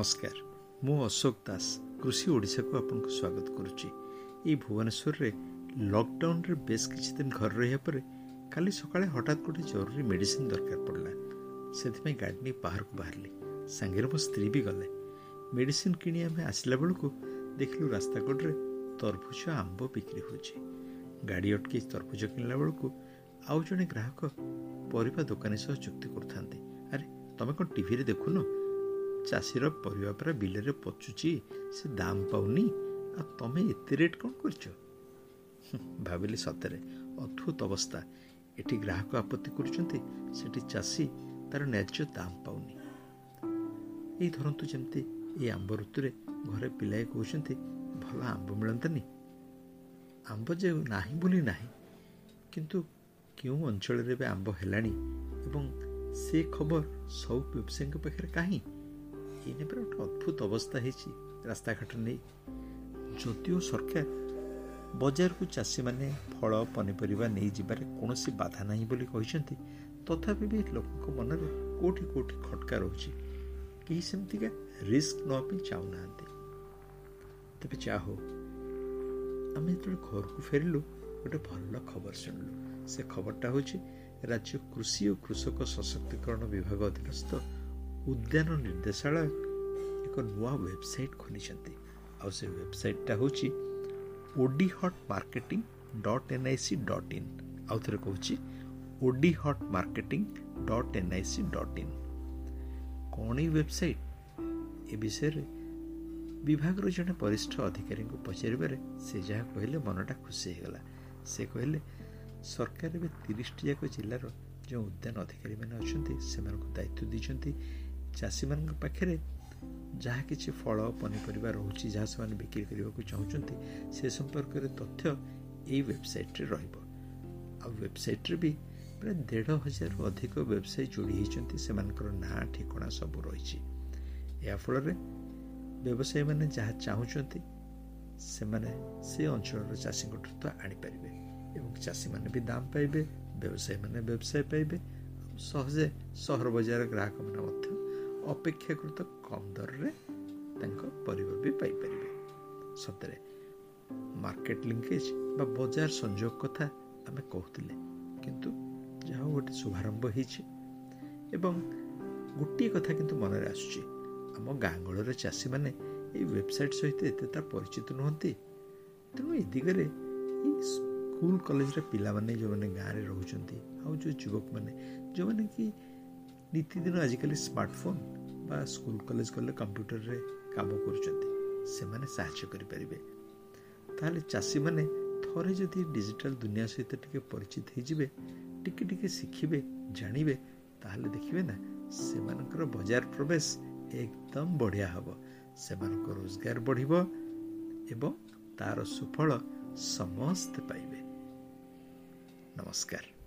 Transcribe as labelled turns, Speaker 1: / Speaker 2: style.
Speaker 1: ନମସ୍କାର ମୁଁ ଅଶୋକ ଦାସ କୃଷି ଓଡ଼ିଶାକୁ ଆପଣଙ୍କୁ ସ୍ୱାଗତ କରୁଛି ଏଇ ଭୁବନେଶ୍ୱରରେ ଲକଡାଉନରେ ବେଶ କିଛି ଦିନ ଘରେ ରହିବା ପରେ କାଲି ସକାଳେ ହଠାତ୍ ଗୋଟେ ଜରୁରୀ ମେଡ଼ିସିନ ଦରକାର ପଡ଼ିଲା ସେଥିପାଇଁ ଗାଡ଼ି ନେଇ ବାହାରକୁ ବାହାରିଲି ସାଙ୍ଗରେ ମୋ ସ୍ତ୍ରୀ ବି ଗଲେ ମେଡ଼ିସିନ କିଣି ଆମେ ଆସିଲା ବେଳକୁ ଦେଖିଲୁ ରାସ୍ତା କଡ଼ରେ ତରଭୁଜ ଆମ୍ବ ବିକ୍ରି ହେଉଛି ଗାଡ଼ି ଅଟକେଇ ତରଭୁଜ କିଣିଲା ବେଳକୁ ଆଉ ଜଣେ ଗ୍ରାହକ ପରିବା ଦୋକାନୀ ସହ ଚୁକ୍ତି କରୁଥାନ୍ତି। ଆରେ ତମେ କ'ଣ ଟିଭିରେ ଦେଖୁନ? ଚାଷୀର ପରିବା ପରା ବିଲରେ ପଚୁଛି ସେ ଦାମ ପାଉନି ଆଉ ତମେ ଏତେ ରେଟ୍ କ'ଣ କରିଛ? ଭାବିଲି ସତରେ ଅଦ୍ଭୁତ ଅବସ୍ଥା। ଏଠି ଗ୍ରାହକ ଆପତ୍ତି କରୁଛନ୍ତି ସେଠି ଚାଷୀ ତାର ନ୍ୟାଯ୍ୟ ଦାମ ପାଉନି। ଏଇ ଧରନ୍ତୁ ଯେମିତି ଏଇ ଆମ୍ବ ଋତୁରେ ଘରେ ପିଲାଏ କହୁଛନ୍ତି ଭଲ ଆମ୍ବ ମିଳନ୍ତାନି? ଆମ୍ବ ଯେ ନାହିଁ ବୋଲି ନାହିଁ କିନ୍ତୁ କେଉଁ ଅଞ୍ଚଳରେ ଏବେ ଆମ୍ବ ହେଲାଣି ଏବଂ ସେ ଖବର ସବୁ ବ୍ୟବସାୟୀଙ୍କ ପାଖରେ କାହିଁ? ଏଇନେ ପୁରା ଗୋଟେ ଅଦ୍ଭୁତ ଅବସ୍ଥା ହେଇଛି। ରାସ୍ତାଘାଟ ନେଇ ଯଦିଓ ସରକାର ବଜାରକୁ ଚାଷୀମାନେ ଫଳ ପନିପରିବା ନେଇଯିବାରେ କୌଣସି ବାଧା ନାହିଁ ବୋଲି କହିଛନ୍ତି ତଥାପି ବି ଲୋକଙ୍କ ମନରେ କେଉଁଠି କେଉଁଠି ଖଟକା ରହୁଛି। କେହି ସେମିତିକା ରିସ୍କ ନେବା ପାଇଁ ଚାହୁଁନାହାନ୍ତି। ତେବେ ଯା ହଉ ଆମେ ଯେତେବେଳେ ଘରକୁ ଫେରିଲୁ ଗୋଟେ ଭଲ ଖବର ଶୁଣିଲୁ। ସେ ଖବରଟା ହେଉଛି ରାଜ୍ୟ କୃଷି ଓ କୃଷକ ସଶକ୍ତିକରଣ ବିଭାଗ ଅଧୀନସ୍ଥ ଉଦ୍ୟାନ ନିର୍ଦ୍ଦେଶାଳୟ ଏକ ନୂଆ ୱେବସାଇଟ୍ ଖୋଲିଛନ୍ତି। ଆଉ ସେ ୱେବସାଇଟ୍ଟା ହେଉଛି Odi Haat marketing dot N I C dot in ଆଉ ଥରେ କହୁଛି Odi Haat marketing dot N I C dot in କ'ଣ ଏଇ ୱେବସାଇଟ୍? ଏ ବିଷୟରେ ବିଭାଗର ଜଣେ ବରିଷ୍ଠ ଅଧିକାରୀଙ୍କୁ ପଚାରିବାରେ ସେ ଯାହା କହିଲେ ମନଟା ଖୁସି ହେଇଗଲା। ସେ କହିଲେ ସରକାର ଏବେ ତିରିଶଟି ଯାକ ଜିଲ୍ଲାର ଯେଉଁ ଉଦ୍ୟାନ ଅଧିକାରୀମାନେ ଅଛନ୍ତି ସେମାନଙ୍କୁ ଦାୟିତ୍ୱ ଦେଇଛନ୍ତି। ଚାଷୀମାନଙ୍କ ପାଖରେ ଯାହା କିଛି ଫଳ ପନିପରିବା ରହୁଛି ଯାହା ସେମାନେ ବିକ୍ରି କରିବାକୁ ଚାହୁଁଛନ୍ତି ସେ ସମ୍ପର୍କରେ ତଥ୍ୟ ଏଇ ୱେବସାଇଟ୍ରେ ରହିବ। ଆଉ ୱେବସାଇଟ୍ରେ ବି ପ୍ରାୟ ଦେଢ଼ ହଜାରରୁ ଅଧିକ ବ୍ୟବସାୟୀ ଯୋଡ଼ି ହୋଇଛନ୍ତି ସେମାନଙ୍କର ନାଁ ଠିକଣା ସବୁ ରହିଛି। ଏହାଫଳରେ ବ୍ୟବସାୟୀମାନେ ଯାହା ଚାହୁଁଛନ୍ତି ସେମାନେ ସେ ଅଞ୍ଚଳର ଚାଷୀଙ୍କଠୁ ତ ଆଣିପାରିବେ ଏବଂ ଚାଷୀମାନେ ବି ଦାମ ପାଇବେ ବ୍ୟବସାୟୀମାନେ ବ୍ୟବସାୟ ପାଇବେ ସହଜେ ସହର ବଜାର ଗ୍ରାହକମାନେ ମଧ୍ୟ ଅପେକ୍ଷାକୃତ କମ୍ ଦରରେ ତାଙ୍କ ପରିବା ବି ପାଇପାରିବେ। ସତରେ ମାର୍କେଟ ଲିଙ୍କେଜ ବା ବଜାର ସଂଯୋଗ କଥା ଆମେ କହୁଥିଲେ କିନ୍ତୁ ଯାହା ହଉ ଗୋଟେ ଶୁଭାରମ୍ଭ ହେଇଛି। ଏବଂ ଗୋଟିଏ କଥା କିନ୍ତୁ ମନରେ ଆସୁଛି ଆମ ଗାଁ ଗହଳିର ଚାଷୀମାନେ ଏଇ ୱେବସାଇଟ୍ ସହିତ ଏତେ ତା ପରିଚିତ ନୁହନ୍ତି। ତେଣୁ ଏ ଦିଗରେ ଏଇ ସ୍କୁଲ କଲେଜର ପିଲାମାନେ ଯେଉଁମାନେ ଗାଁରେ ରହୁଛନ୍ତି ଆଉ ଯେଉଁ ଯୁବକମାନେ ଯେଉଁମାନେ କି ନିତିଦିନ ଆଜିକାଲି ସ୍ମାର୍ଟଫୋନ୍ ବା ସ୍କୁଲ କଲେଜ ଗଲେ କମ୍ପ୍ୟୁଟରରେ କାମ କରୁଛନ୍ତି। ସେମାନେ ସାହାଯ୍ୟ କରିପାରିବେ। ତାହେଲେ ଚାଷୀମାନେ ଥରେ ଯଦି ଡିଜିଟାଲ ଦୁନିଆ ସହିତ ଟିକେ ପରିଚିତ ହେଇଯିବେ ଟିକେ ଟିକେ ଶିଖିବେ ଜାଣିବେ ତାହେଲେ ଦେଖିବେ ନା ସେମାନଙ୍କର ବଜାର ପ୍ରବେଶ ଏକଦମ ବଢ଼ିଆ ହେବ। ସେମାନଙ୍କ ରୋଜଗାର ବଢ଼ିବ ଏବଂ ତାର ସୁଫଳ ସମସ୍ତେ ପାଇବେ। ନମସ୍କାର।